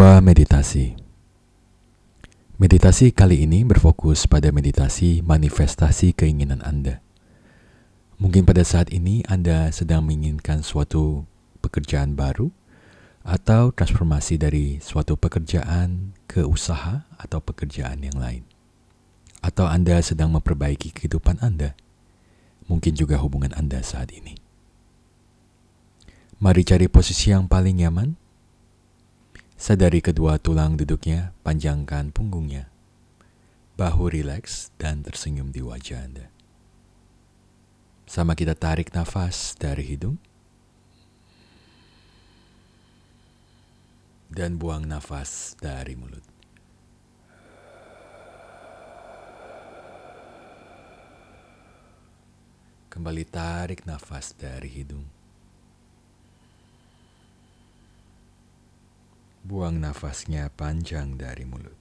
Dua meditasi. Meditasi kali ini berfokus pada meditasi manifestasi keinginan Anda. Mungkin pada saat ini Anda sedang menginginkan suatu pekerjaan baru atau transformasi dari suatu pekerjaan ke usaha atau pekerjaan yang lain. Atau Anda sedang memperbaiki kehidupan Anda. Mungkin juga hubungan Anda saat ini. Mari cari posisi yang paling nyaman Sadari kedua tulang duduknya, panjangkan punggungnya. Bahu rileks dan tersenyum di wajah Anda. Sama kita tarik nafas dari hidung. Dan buang nafas dari mulut. Kembali tarik nafas dari hidung. Buang nafasnya panjang dari mulut.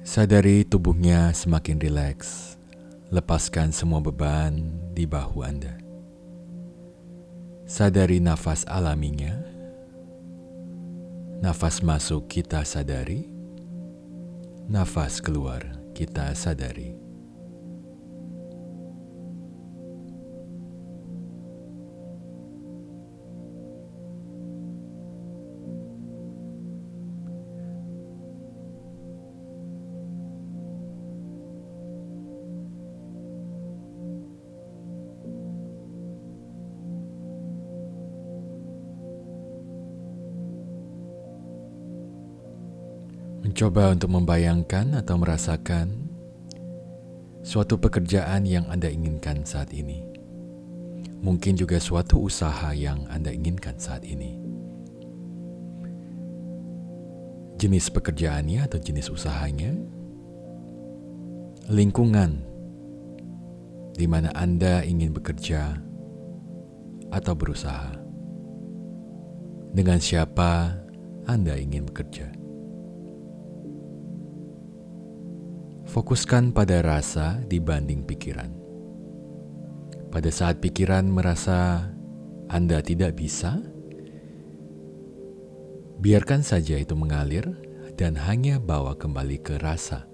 Sadari tubuhnya semakin rileks. Lepaskan semua beban di bahu Anda. Sadari nafas alaminya Nafas masuk kita sadari, nafas keluar kita sadari. Mencoba untuk membayangkan atau merasakan suatu pekerjaan yang Anda inginkan saat ini. Mungkin juga suatu usaha yang Anda inginkan saat ini. Jenis pekerjaannya atau jenis usahanya, lingkungan di mana Anda ingin bekerja atau berusaha, dengan siapa Anda ingin bekerja. Fokuskan pada rasa dibanding pikiran. Pada saat pikiran merasa Anda tidak bisa, biarkan saja itu mengalir dan hanya bawa kembali ke rasa.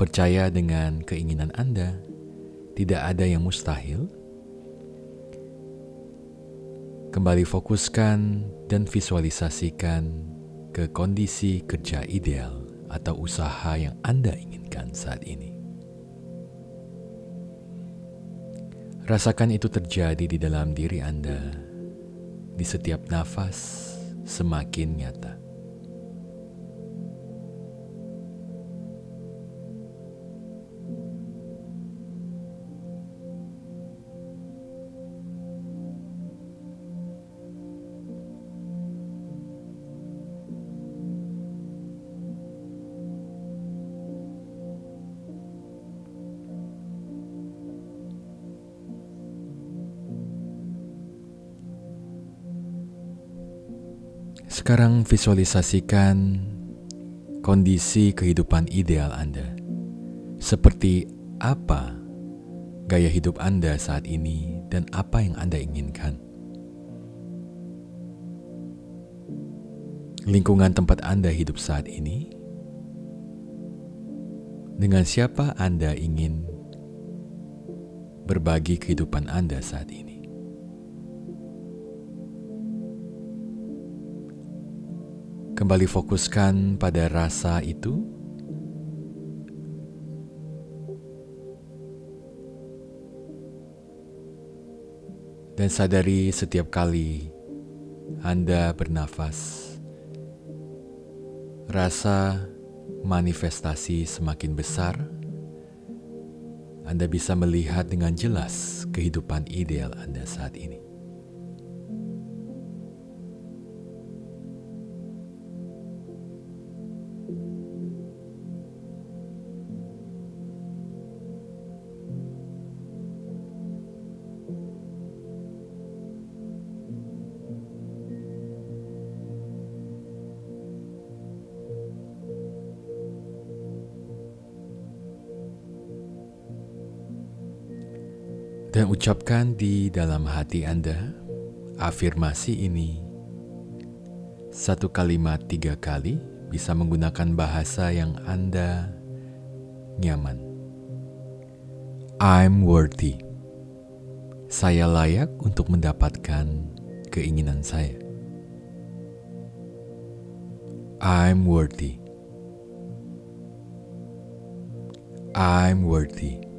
Percaya dengan keinginan Anda, tidak ada yang mustahil. Kembali fokuskan dan visualisasikan ke kondisi kerja ideal atau usaha yang Anda inginkan saat ini. Rasakan itu terjadi di dalam diri Anda, di setiap nafas semakin nyata. Sekarang visualisasikan kondisi kehidupan ideal Anda. Seperti apa gaya hidup Anda saat ini dan apa yang Anda inginkan. Lingkungan tempat Anda hidup saat ini. Dengan siapa Anda ingin berbagi kehidupan Anda saat ini. Kembali fokuskan pada rasa itu. Dan sadari setiap kali Anda bernafas, rasa manifestasi semakin besar. Anda bisa melihat dengan jelas kehidupan ideal Anda saat ini. Dan ucapkan di dalam hati Anda afirmasi ini satu kalimat tiga kali bisa menggunakan bahasa yang Anda nyaman. I'm worthy. Saya layak untuk mendapatkan keinginan saya. I'm worthy. I'm worthy.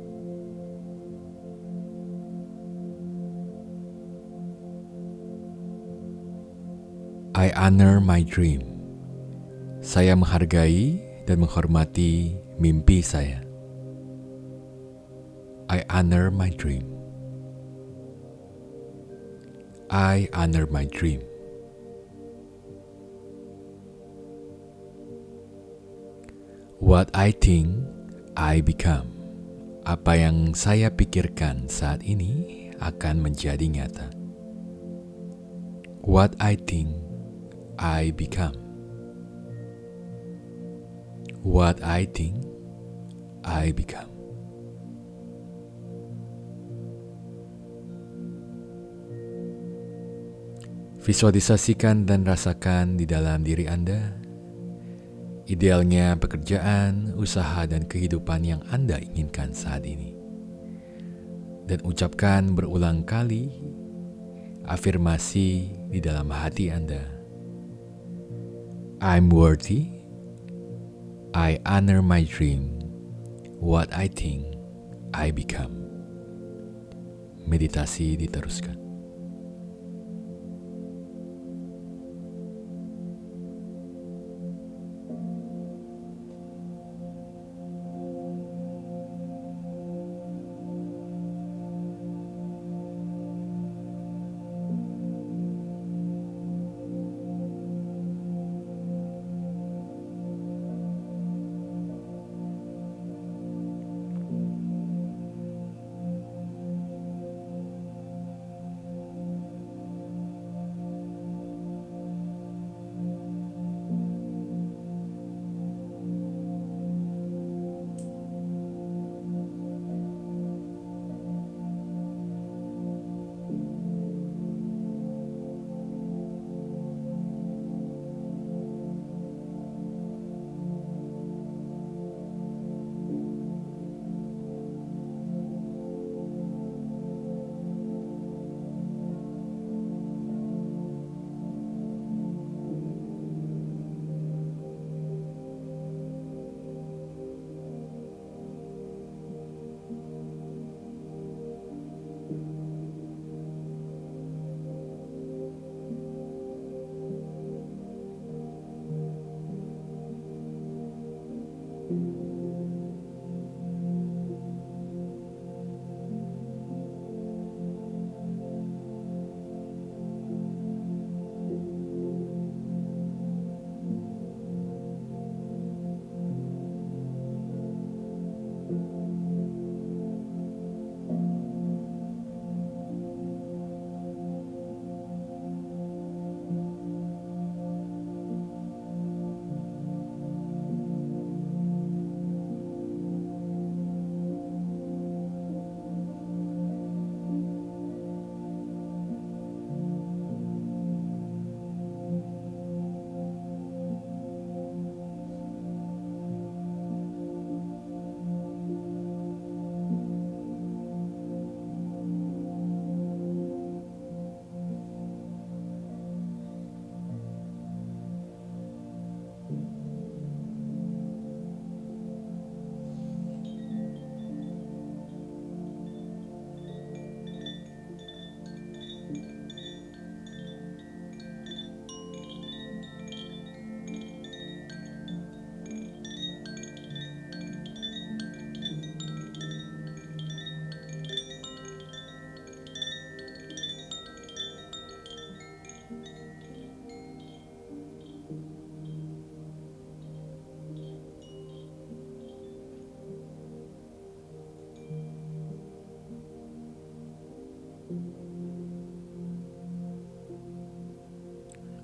I honor my dream. Saya menghargai dan menghormati mimpi saya. I honor my dream. I honor my dream. What I think, I become. Apa yang saya pikirkan saat ini akan menjadi nyata. What I think, I become. What I think, I become. Visualisasikan dan rasakan di dalam diri Anda Idealnya pekerjaan, usaha, dan kehidupan yang Anda inginkan saat ini. Dan ucapkan berulang kali afirmasi di dalam hati Anda. I'm worthy. I honor my dream. What I think, I become. Meditasi diteruskan.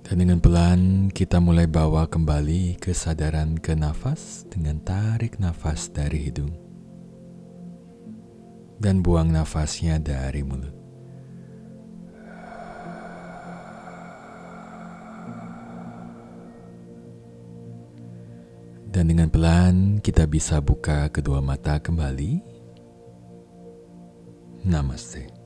Dan dengan pelan kita mulai bawa kembali kesadaran ke nafas dengan tarik nafas dari hidung. dan buang nafasnya dari mulut. Dan dengan pelan kita bisa buka kedua mata kembali. Namaste.